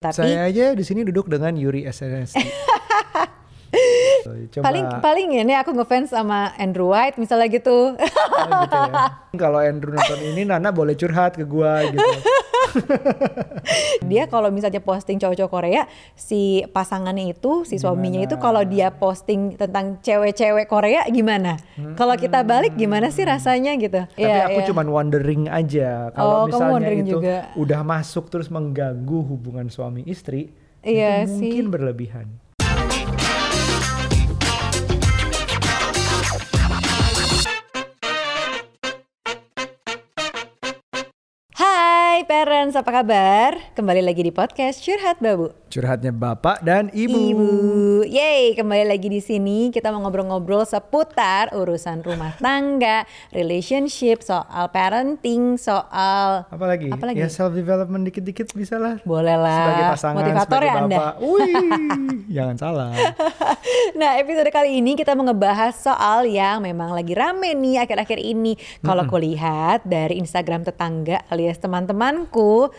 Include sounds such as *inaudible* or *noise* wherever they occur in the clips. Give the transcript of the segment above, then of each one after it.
Tapi Saya aja di sini duduk dengan Yuri SNSD. *laughs* Coba paling paling ini aku ngefans sama Andrew White misalnya gitu. Oh, gitu ya. Kalau Andrew nonton ini Nana boleh curhat ke gua gitu. *laughs* *laughs* dia kalau misalnya posting cowok-cowok Korea, si pasangannya itu, si suaminya itu kalau dia posting tentang cewek-cewek Korea gimana? Kalau kita balik gimana sih rasanya gitu? Hmm. Tapi Iya, aku iya. cuman wondering aja Oh, kalau kamu misalnya wondering itu juga. udah masuk terus mengganggu hubungan suami istri, Iya itu sih. mungkin berlebihan. Parents, apa kabar? Kembali lagi di podcast Curhat Babu. Curhatnya bapak dan ibu. Ibu, yeay kembali lagi di sini kita mau ngobrol-ngobrol seputar urusan rumah tangga, relationship, soal parenting, soal Apalagi? Apalagi? Ya self development dikit-dikit bisa lah. boleh lah Sebagai pasangan, motivator sebagai ya Anda. bapak. Wih, *laughs* jangan salah. nah episode kali ini kita mau ngebahas soal yang memang lagi rame nih akhir-akhir ini. Kalau aku lihat dari Instagram tetangga alias teman-temanku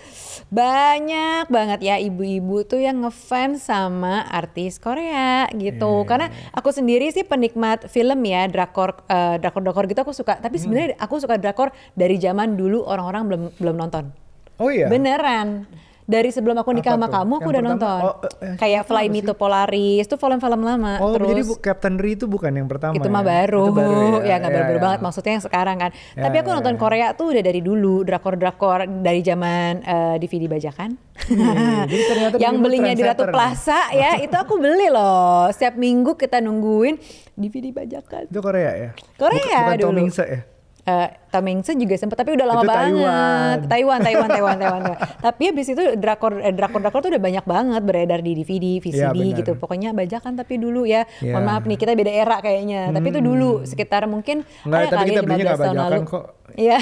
banyak banget ya ibu-ibu tuh yang ngefans sama artis Korea gitu. Iya. Karena aku sendiri sih penikmat film ya drakor eh, drakor-drakor gitu aku suka. Tapi sebenarnya aku suka drakor dari zaman dulu orang-orang belum belum nonton. Oh iya. Beneran. Dari sebelum aku nikah sama kamu aku Yang udah pertama, nonton. oh, eh, Kayak apa Fly? Me to Polaris itu film-film lama. Oh, Terus jadi Captain Ri itu bukan yang pertama itu mah ya? baru, Itu baru ya nggak Ya, baru-baru ya. banget maksudnya yang sekarang kan. Ya, Tapi aku ya, nonton ya. Korea tuh udah dari dulu drakor-drakor dari zaman eh, DVD bajakan. Iya, jadi ternyata yang belinya di Ratu. Plaza ya *laughs* itu aku beli loh. Setiap minggu kita nungguin DVD bajakan. Itu Korea ya? Korea Bukan, bukan Tom dulu. Ya? Eh, Tom Hanks juga sempet tapi udah lama Itu banget. Taiwan. Taiwan, Taiwan, Taiwan, Taiwan. Taiwan. *laughs* tapi habis itu drakor eh, drakor drakor tuh udah banyak banget beredar di DVD, VCD benar. gitu. Pokoknya bajakan tapi dulu ya. Iya. Mohon maaf nih kita beda era kayaknya. Tapi itu dulu sekitar mungkin Enggak, ada tapi kali kita belinya 15 nggak tahun bajakan lalu. kok. Iya.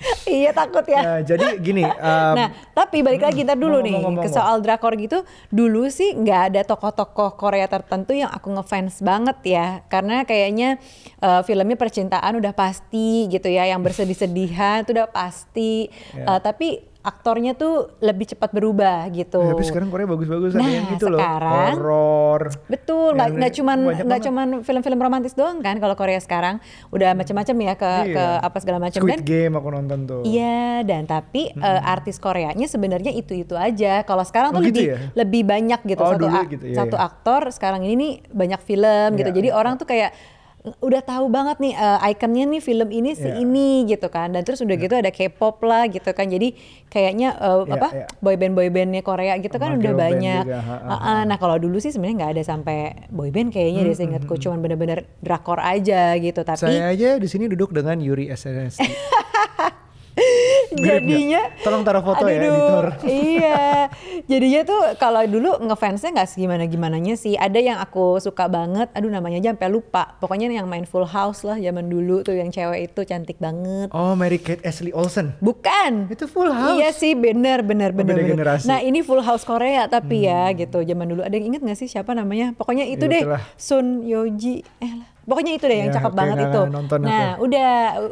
*laughs* iya takut ya. Nah, jadi gini, um, *laughs* Nah, tapi balik lagi ntar dulu ngomong, nih ngomong, ke soal drakor gitu. Dulu sih nggak ada tokoh-tokoh Korea tertentu yang aku ngefans banget ya, karena kayaknya eh, filmnya percintaan udah pasti gitu ya, yang bersedih-sedihan itu udah pasti. Ya. Eh, tapi aktornya tuh lebih cepat berubah gitu. tapi sekarang Korea bagus-bagus ada Nah, yang gitu loh. sekarang- Horor. Betul, nggak nggak cuman nggak cuman film-film romantis doang kan kalau Korea sekarang udah macam-macam ya ke Iya. ke apa segala macam Squid dan Game aku nonton tuh. Iya, dan tapi eh, artis Koreanya sebenarnya itu-itu aja. Kalau sekarang Oh, tuh gitu lebih ya? lebih banyak gitu Oh, satu dulu gitu, iya, satu iya. aktor sekarang ini nih banyak film gitu. Iya, Jadi iya, orang tuh kayak udah tahu banget nih eh, ikonnya nih film ini si Iya. ini gitu kan. Dan terus udah gitu ada K-pop lah gitu kan. Jadi kayaknya eh, Iya, apa iya. boyband boybandnya Korea gitu kan udah banyak. juga, ha, ha, ah. Nah kalau dulu sih sebenarnya nggak ada sampai boyband kayaknya deh seingatku. Cuman bener-bener drakor aja gitu. Tapi Saya aja di sini duduk dengan Yuri SNSD. *laughs* Nggak? jadinya Tolong taruh foto ya, Aduh, editor. *laughs* iya jadinya tuh kalau dulu ngefansnya nggak segimana gimananya sih ada yang aku suka banget aduh namanya aja sampai lupa pokoknya yang main Full House lah zaman dulu tuh yang cewek itu cantik banget Oh, Mary Kate Ashley Olsen. bukan Itu Full House. Iya sih bener bener Oh, bener, bener. generasi. Hmm. Nah ini Full House Korea tapi ya gitu zaman dulu ada yang inget gak sih siapa namanya pokoknya itu Ya, deh. Sun Yoji eh lah pokoknya itu deh yang Ya, cakep oke, banget nggak- itu. nggak nonton nah aku. udah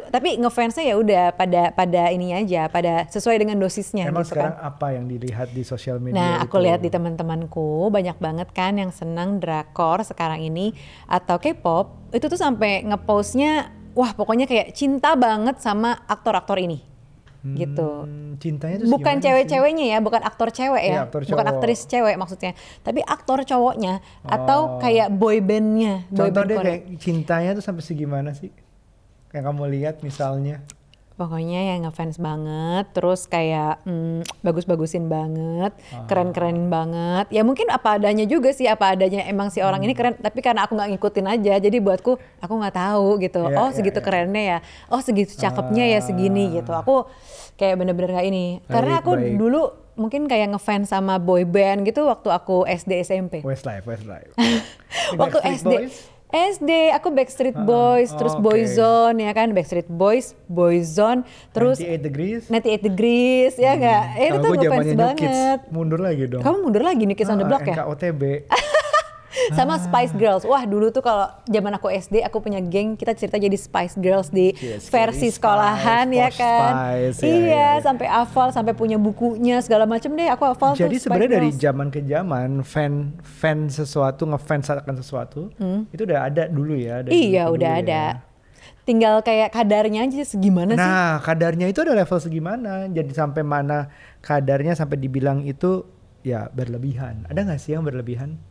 tapi ngefansnya ya udah pada pada ini aja pada sesuai dengan dosisnya Emang gitu sekarang kan. apa yang dilihat di sosial media Nah, aku itu? lihat di teman-temanku banyak banget kan yang senang drakor sekarang ini atau K-pop itu tuh sampai ngepostnya wah pokoknya kayak cinta banget sama aktor-aktor ini gitu. Hmm, cintanya tuh Bukan cewek-ceweknya ya, bukan aktor cewek ya, Iya, aktor bukan aktris cewek maksudnya, tapi aktor cowoknya atau Oh. kayak boy bandnya, boy Contoh band deh Korea. kayak cintanya tuh sampai segimana sih? Yang kamu lihat misalnya. Pokoknya yang ngefans banget, terus kayak mm, bagus-bagusin banget, keren-keren banget. Ya mungkin apa adanya juga sih, apa adanya emang si orang ini Hmm. keren. Tapi karena aku nggak ngikutin aja, jadi buatku aku nggak tahu gitu. Iya, oh iya, segitu iya. kerennya ya, oh segitu cakepnya ya segini gitu. Aku kayak bener-bener kayak ini. Karena Baik, aku baik. dulu mungkin kayak ngefans sama boy band gitu waktu aku SD SMP. Westlife, Westlife. *laughs* Waktu SD. Boys? SD aku Backstreet Boys, terus oke. Boyzone ya kan, Backstreet Boys, Boyzone, terus 98 degrees. 98 Degrees ya nggak? Eh, itu tuh gue zamannya New Kids, banget. mundur lagi dong. Kamu mundur lagi nih Kids on the Ah, Block ya? NKOTB. *laughs* sama Spice Girls. Wah dulu tuh kalau zaman aku SD aku punya geng kita cerita jadi Spice Girls di Yes, versi jadi sekolahan Spice, ya kan. Spice, ya, iya ya, ya. sampai hafal sampai punya bukunya segala macam deh aku hafal Jadi Spice sebenarnya dari zaman ke zaman fan fan sesuatu ngefans akan sesuatu itu udah ada dulu ya. dari Hmm. Iya dulu udah ya. ada. Tinggal kayak kadarnya aja segimana sih. Nah kadarnya itu ada level segimana? Jadi sampai mana kadarnya sampai dibilang itu ya berlebihan. Ada nggak sih yang berlebihan?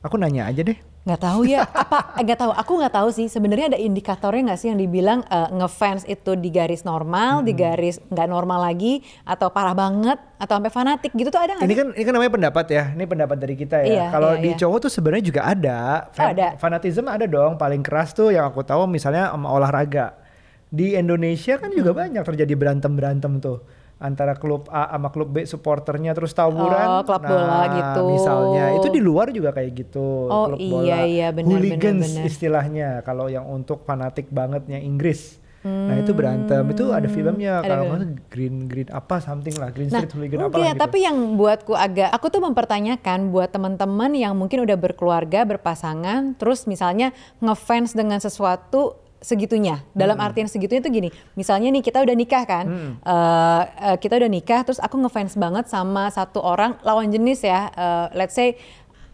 Aku nanya aja deh. nggak tahu ya apa *laughs* nggak tahu aku nggak tahu sih sebenarnya ada indikatornya nggak sih yang dibilang eh, ngefans itu di garis normal di Hmm. garis nggak normal lagi atau parah banget atau sampai fanatik gitu tuh ada nggak Ini sih? kan ini kan namanya pendapat ya. Ini pendapat dari kita ya. Iya, Kalau iya, di iya. cowok tuh sebenarnya juga ada. Oh, ada. Fanatisme ada dong. Paling keras tuh yang aku tahu misalnya sama olahraga. Di Indonesia kan juga Hmm. banyak terjadi berantem-berantem tuh antara klub A sama klub B supporternya terus tawuran. Oh, klub bola gitu. Misalnya itu di luar juga kayak gitu. Oh, klub iya, bola. iya, benar, Hooligans benar, benar. istilahnya kalau yang untuk fanatik bangetnya Inggris. Nah itu berantem itu ada filmnya Hmm. Ada kalau nggak green green apa something lah green Nah, street hooligan apa gitu. tapi yang buatku agak, aku tuh mempertanyakan buat teman-teman yang mungkin udah berkeluarga, berpasangan, terus misalnya ngefans dengan sesuatu segitunya. Dalam Hmm. artian segitunya tuh gini, misalnya nih kita udah nikah kan, eh, eh, kita udah nikah, terus aku ngefans banget sama satu orang lawan jenis ya, eh, let's say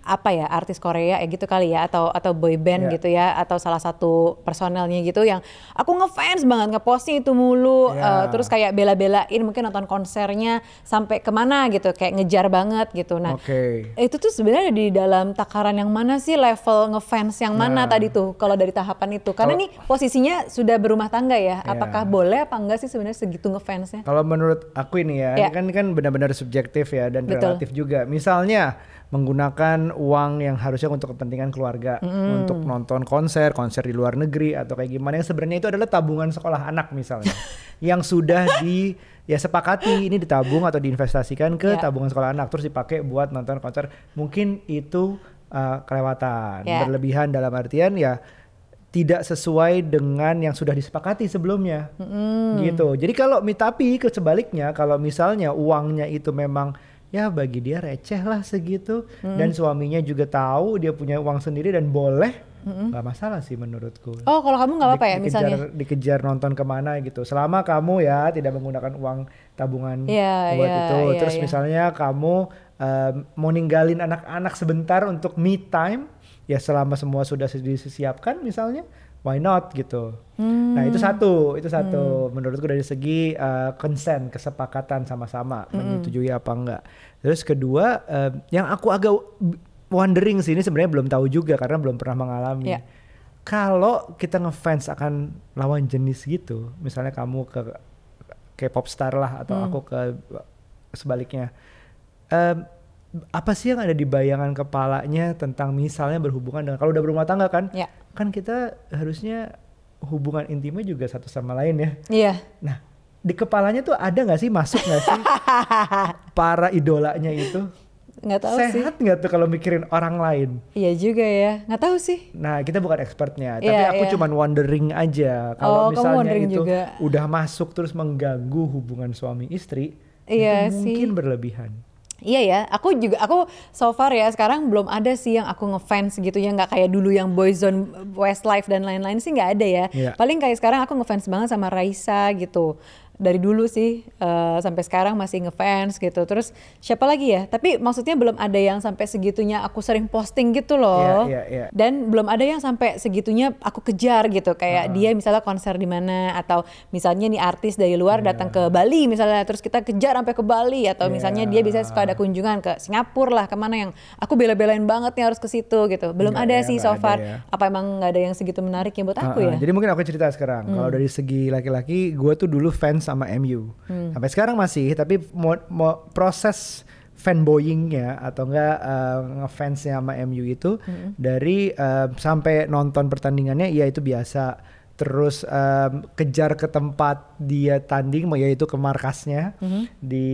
apa ya artis Korea ya gitu kali ya atau atau boy band Ya. gitu ya atau salah satu personelnya gitu yang aku ngefans banget ngeposting itu mulu Ya. eh, terus kayak bela-belain mungkin nonton konsernya sampai ke mana gitu kayak ngejar banget gitu nah Oke. itu tuh sebenarnya di dalam takaran yang mana sih level ngefans yang mana Nah. tadi tuh kalau dari tahapan itu karena ini posisinya sudah berumah tangga ya Ya. apakah boleh apa enggak sih sebenarnya segitu ngefansnya Kalau menurut aku ini ya, Ya. ini kan ini kan benar-benar subjektif ya dan Betul. relatif juga. Misalnya menggunakan uang yang harusnya untuk kepentingan keluarga, untuk nonton konser, konser di luar negeri atau kayak gimana. Yang sebenarnya itu adalah tabungan sekolah anak misalnya, *laughs* yang sudah di ya sepakati ini ditabung atau diinvestasikan ke Ya. tabungan sekolah anak terus dipakai buat nonton konser, mungkin itu uh, kelewatan, Ya. berlebihan dalam artian ya tidak sesuai dengan yang sudah disepakati sebelumnya. Gitu. Jadi kalau tapi ke sebaliknya kalau misalnya uangnya itu memang ya bagi dia receh lah segitu. Dan suaminya juga tahu dia punya uang sendiri dan boleh. Nggak masalah sih menurutku. Oh kalau kamu nggak apa-apa ya Di- misalnya? dikejar, dikejar nonton ke mana gitu. Selama kamu ya tidak menggunakan uang tabungan Iya, buat iya, itu. iya, terus iya. misalnya kamu um, mau ninggalin anak-anak sebentar untuk me time ya selama semua sudah disiapkan misalnya why not gitu. Nah itu satu itu satu. Menurutku dari segi uh, consent kesepakatan sama-sama menyetujui apa enggak. Terus kedua um, yang aku agak wondering sih ini sebenarnya belum tahu juga karena belum pernah mengalami. Iya. kalau kita ngefans akan lawan jenis gitu, misalnya kamu ke K-pop star lah atau Hmm. aku ke sebaliknya, Em, apa sih yang ada di bayangan kepalanya tentang misalnya berhubungan dengan kalau udah berumah tangga kan, Ya. kan kita harusnya hubungan intimnya juga satu sama lain ya. iya Nah di kepalanya tuh ada nggak sih masuk nggak sih *laughs* para idolanya itu? nggak tahu sih Sehat nggak tuh kalau mikirin orang lain? iya juga ya nggak tahu sih Nah, kita bukan expertnya, tapi Iya, aku iya. cuman wondering aja Oh, kalau kamu misalnya itu juga. udah masuk terus mengganggu hubungan suami istri, Iya itu sih. mungkin berlebihan. Iya ya, aku juga aku so far ya sekarang belum ada sih yang aku ngefans gitu ya nggak kayak dulu yang Boyzone, Westlife dan lain-lain sih nggak ada ya. Iya. Paling kayak sekarang aku ngefans banget sama Raisa gitu. Dari dulu sih eh, sampai sekarang masih ngefans gitu. Terus siapa lagi ya? Tapi maksudnya belum ada yang sampai segitunya aku sering posting gitu loh. Iya, iya, iya. Dan belum ada yang sampai segitunya aku kejar gitu. Kayak dia misalnya konser di mana atau misalnya nih artis dari luar datang ke Bali misalnya terus kita kejar sampai ke Bali atau misalnya dia bisa suka ada kunjungan ke Singapura lah ke mana yang aku bela-belain banget nih harus ke situ gitu. Belum ada ya, sih so ada far. ya. Apa emang nggak ada yang segitu menarik ya buat aku Uh-uh. ya? Hmm. Jadi mungkin aku cerita sekarang. Kalau dari segi laki-laki, gue tuh dulu fans sama MU. Hmm. Sampai sekarang masih, tapi mau, mau proses fanboyingnya atau enggak uh, ngefansnya sama MU itu Hmm. dari uh, sampai nonton pertandingannya, ya itu biasa. terus em, kejar ke tempat dia tanding yaitu ke markasnya Mhm. di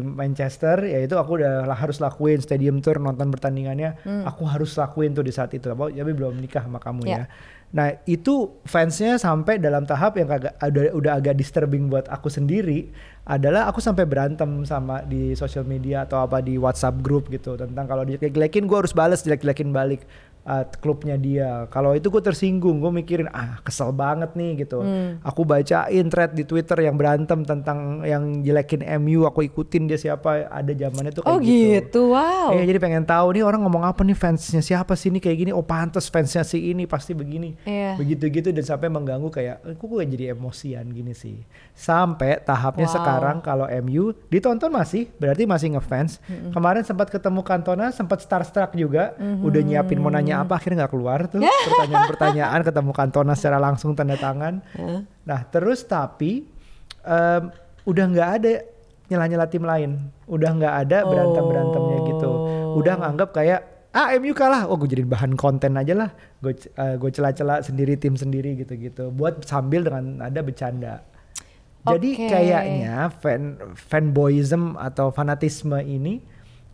Manchester yaitu aku udah harus lakuin stadium tour nonton pertandingannya Hmm. aku harus lakuin tuh di saat itu tapi belum nikah sama kamu Ya. ya nah itu fansnya sampai dalam tahap yang agak udah, udah agak disturbing buat aku sendiri adalah aku sampai berantem sama di sosial media atau apa di WhatsApp grup gitu tentang kalau jelek-jelekin gue harus balas jelek-jelekin balik uh, klubnya dia. Kalau itu gue tersinggung gue mikirin ah kesel banget nih gitu. Hmm. aku bacain thread di Twitter yang berantem tentang yang jelekin MU aku ikutin dia siapa ada zamannya tuh kayak Oh gitu, wow. Iya jadi pengen tahu nih orang ngomong apa nih fansnya siapa sih ini kayak gini. Oh pantas fansnya si ini pasti begini. Iya. begitu gitu dan sampai mengganggu kayak "Eh, kok gue jadi emosian gini sih? Sampai tahapnya Wow. sekarang kalau MU ditonton masih berarti masih ngefans. Kemarin sempat ketemu Cantona sempat starstruck juga. Udah nyiapin mau nanya apa akhirnya nggak keluar tuh. *laughs* Pertanyaan-pertanyaan ketemu Cantona secara langsung tanda tangan. Nah terus tapi em, udah nggak ada nyela-nyela tim lain. Udah nggak ada berantem berantemnya gitu udah nganggap kayak ah MU kalah. Oh gue jadiin bahan konten aja lah. Gue gue celah-celah sendiri tim sendiri gitu-gitu. Buat sambil dengan ada bercanda. Jadi Oke. kayaknya fan fanboyism atau fanatisme ini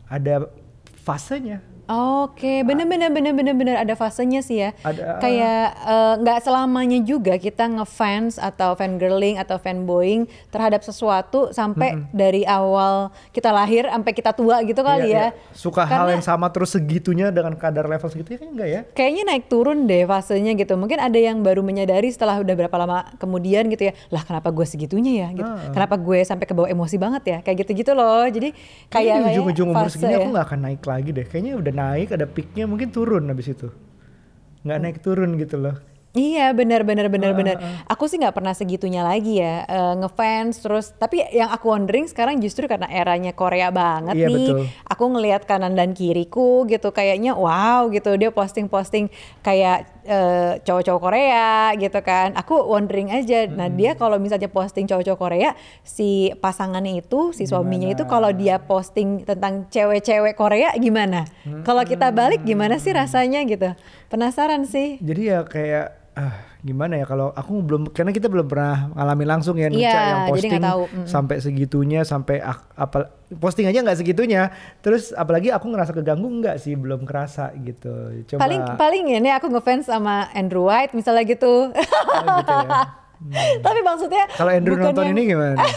ada fasenya Oke, bener bener bener bener bener ada fasenya sih ya. Ada- Kayak eh, nggak selamanya juga kita ngefans atau fangirling atau fanboying terhadap sesuatu sampai dari awal kita lahir sampai kita tua gitu kali Iya, ya. iya. suka hal Karena- yang sama terus segitunya dengan kadar level segitu kan enggak ya Kayaknya naik turun deh fasenya gitu. Mungkin ada yang baru menyadari setelah udah berapa lama kemudian gitu ya. Lah kenapa gue segitunya ya gitu. Kenapa gue sampai ke bawah emosi banget ya. Kayak gitu-gitu loh. Jadi kayak ujung-ujung umur segini ya. aku nggak akan naik lagi deh. Kayaknya udah naik, ada peaknya mungkin turun habis itu. Nggak naik turun gitu loh. Iya benar benar benar Ah, benar. ah, Aku sih nggak pernah segitunya lagi ya eh, ngefans terus. Tapi yang aku wondering sekarang justru karena eranya Korea banget Iya, nih. betul. Aku ngelihat kanan dan kiriku gitu kayaknya wow gitu dia posting-posting kayak eh, cowok-cowok Korea gitu kan. Aku wondering aja. Nah dia kalau misalnya posting cowok-cowok Korea si pasangannya itu si suaminya itu kalau dia posting tentang cewek-cewek Korea gimana? Kalau kita balik gimana sih rasanya gitu? Penasaran sih. Jadi ya kayak ah, gimana ya kalau aku belum karena kita belum pernah ngalamin langsung ya Nuca Iya, yang posting tahu. Mm. sampai segitunya sampai apa posting aja nggak segitunya. Terus apalagi aku ngerasa keganggu nggak sih belum kerasa gitu. Coba paling paling ini aku ngefans sama Andrew White misalnya gitu. oh, gitu ya. *laughs* Tapi maksudnya Kalau Andrew nonton yang- ini gimana? *laughs*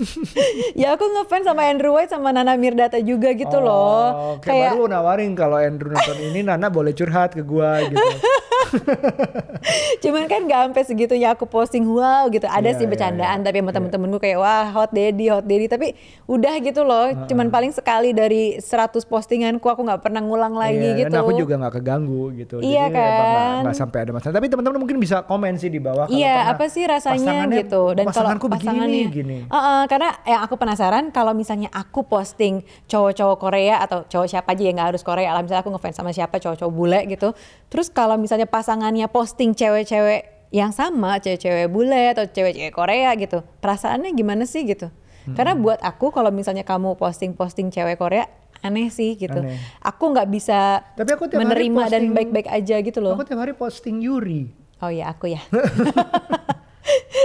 *laughs* ya aku ngefans sama Andrew White sama Nana Mirdata juga gitu loh. Oh, kayak baru nawarin kalau Andrew nonton ini Nana boleh curhat ke gua gitu. *laughs* cuman kan gak sampai segitunya aku posting wow gitu. Ada Iya, sih iya, bercandaan iya. tapi sama temen-temenku kayak wah hot daddy hot daddy tapi udah gitu loh. Cuman paling sekali dari 100 postinganku aku nggak pernah ngulang lagi Iya, gitu. Dan aku juga nggak keganggu gitu. Iya Jadi kan? nggak sampai ada masalah. Tapi teman-teman mungkin bisa komen sih di bawah. kalau Iya, apa sih rasanya gitu? Dan kalau pasanganku begini pasangannya, nih, gini. Uh-uh, karena yang aku penasaran kalau misalnya aku posting cowok-cowok Korea atau cowok siapa aja yang nggak harus Korea, lah misalnya aku ngefans sama siapa cowok-cowok bule gitu, terus kalau misalnya pasangannya posting cewek-cewek yang sama, cewek-cewek bule atau cewek-cewek Korea gitu, perasaannya gimana sih gitu? Karena buat aku kalau misalnya kamu posting-posting cewek Korea aneh sih gitu. Aneh. Aku nggak bisa Tapi aku menerima dan posting- baik-baik aja gitu loh. Aku tiap hari posting Yuri. Oh iya aku ya. *laughs*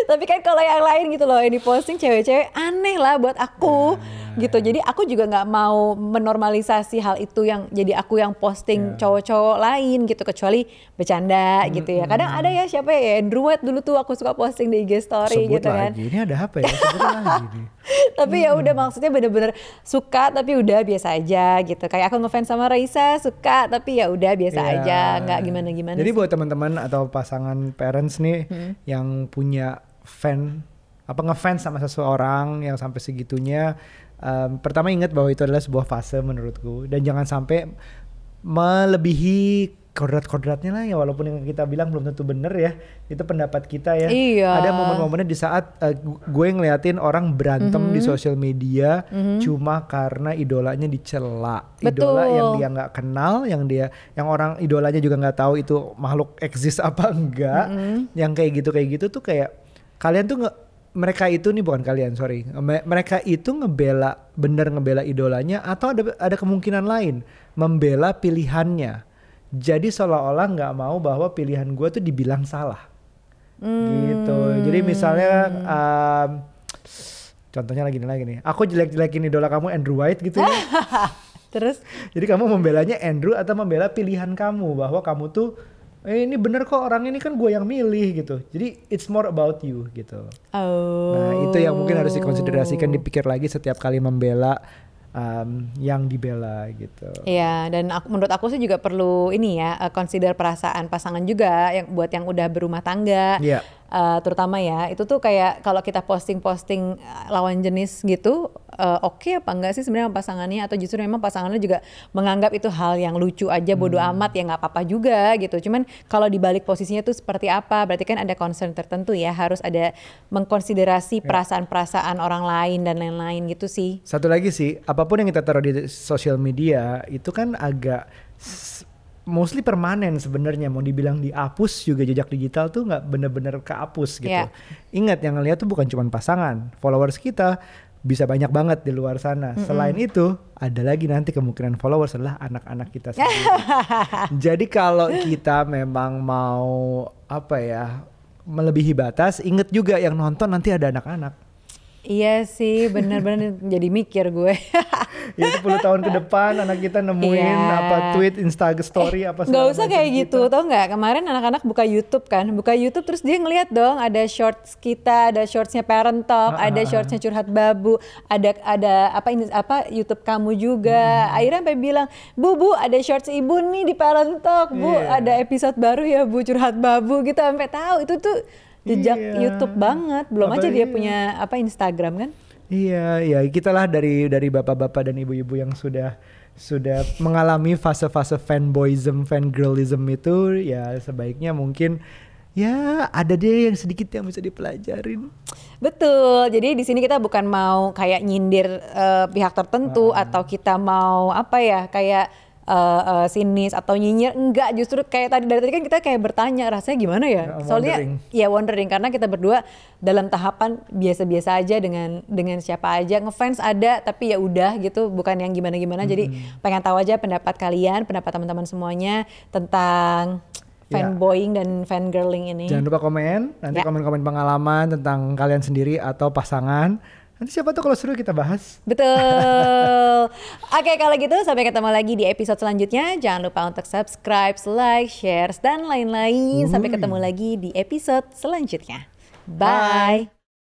Tapi kan kalau yang lain gitu loh yang diposting cewek-cewek aneh lah buat aku gitu. Jadi aku juga nggak mau menormalisasi hal itu yang jadi aku yang posting cowok-cowok lain gitu kecuali bercanda gitu ya. Kadang ada ya siapa ya Andrew White dulu tuh aku suka posting di IG story Sebut gitu kan. lagi. Ini ada apa ya? Sebut lagi *laughs* nih. tapi ya udah maksudnya bener-bener suka tapi udah biasa aja gitu. Kayak aku ngefans sama Raisa suka tapi ya udah biasa Iya. aja nggak gimana-gimana. Jadi sih. buat teman-teman atau pasangan parents nih yang punya fan apa ngefans sama seseorang yang sampai segitunya em, pertama ingat bahwa itu adalah sebuah fase menurutku. Dan jangan sampai melebihi kodrat-kodratnya lah ya walaupun yang kita bilang belum tentu bener ya itu pendapat kita ya. Iya. ada momen-momennya di saat gu- gue ngeliatin orang berantem di sosial media cuma karena idolanya dicela. Idola Betul. yang dia nggak kenal yang dia yang orang idolanya juga nggak tahu itu makhluk eksis apa enggak yang kayak gitu kayak gitu tuh kayak kalian tuh nge, mereka itu nih bukan kalian sorry Me- mereka itu ngebela bener ngebela idolanya atau ada ada kemungkinan lain membela pilihannya jadi seolah-olah nggak mau bahwa pilihan gue tuh dibilang salah gitu. Jadi misalnya um, contohnya lagi nih lagi nih. Aku jelek-jelekin idola kamu Andrew White gitu ya. *laughs* Terus Jadi kamu membelanya Andrew atau membela pilihan kamu bahwa kamu tuh eh ini bener kok orang ini kan gue yang milih gitu. Jadi it's more about you gitu. oh. Nah itu yang mungkin harus dikonsiderasikan dipikir lagi setiap kali membela um, yang dibela gitu. Iya, dan aku, menurut aku sih juga perlu ini ya, eh, consider perasaan pasangan juga yang buat yang udah berumah tangga. Iya. Eh, terutama ya, itu tuh kayak kalau kita posting-posting eh, lawan jenis gitu, eh, oke apa enggak sih sebenarnya pasangannya atau justru memang pasangannya juga menganggap itu hal yang lucu aja, bodoh Hmm. amat ya nggak apa-apa juga gitu. Cuman kalau dibalik posisinya tuh seperti apa, berarti kan ada concern tertentu ya, harus ada mengkonsiderasi perasaan-perasaan orang lain dan lain-lain gitu sih. Satu lagi sih, apa pun yang kita taruh di sosial media itu kan agak mostly permanen sebenarnya. Mau dibilang dihapus juga jejak digital tuh nggak bener-bener kehapus gitu. Iya. Ingat yang ngeliat tuh bukan cuma pasangan, followers kita bisa banyak banget di luar sana. Selain itu, ada lagi nanti kemungkinan followers adalah anak-anak kita *laughs* sendiri. Jadi kalau kita memang mau apa ya melebihi batas, inget juga yang nonton nanti ada anak-anak. Iya sih, bener-bener jadi mikir gue. *laughs* ya 10 tahun ke depan anak kita nemuin Iya. apa tweet Instagram story apa Gak segala usah macam kayak gitu, tau nggak? Kemarin anak-anak buka YouTube kan, buka YouTube terus dia ngeliat dong ada shorts kita, ada shortsnya Parent Talk, Ah, ada ah, ah. shortsnya curhat babu, ada ada apa ini apa YouTube kamu juga. Hmm. Akhirnya sampai bilang, bu bu ada shorts ibu nih di Parent Talk, bu Iya. ada episode baru ya bu curhat babu gitu sampai tahu itu tuh jejak Iya. YouTube banget. Belum aja dia Apalagi- punya apa Instagram kan? Iya, ya kita lah dari dari bapak-bapak dan ibu-ibu yang sudah sudah mengalami fase-fase fanboyism, fangirlism itu ya sebaiknya mungkin ya ada deh yang sedikit yang bisa dipelajarin. Betul. Jadi di sini kita bukan mau kayak nyindir eh, pihak tertentu Ah. atau kita mau apa ya kayak eh, eh, sinis atau nyinyir. Enggak, justru kayak tadi dari tadi kan kita kayak bertanya rasanya gimana ya? Ya, Soalnya wondering. ya wondering karena kita berdua dalam tahapan biasa-biasa aja dengan dengan siapa aja ngefans ada tapi ya udah gitu bukan yang gimana-gimana. Jadi pengen tahu aja pendapat kalian, pendapat teman-teman semuanya tentang Ya. fanboying dan fangirling ini. Jangan lupa komen, nanti Ya. komen-komen pengalaman tentang kalian sendiri atau pasangan. Nanti siapa tahu kalau seru kita bahas. Betul. *laughs* Oke, kalau gitu sampai ketemu lagi di episode selanjutnya. Jangan lupa untuk subscribe, like, share, dan lain-lain. Sampai ketemu lagi di episode selanjutnya. Bye.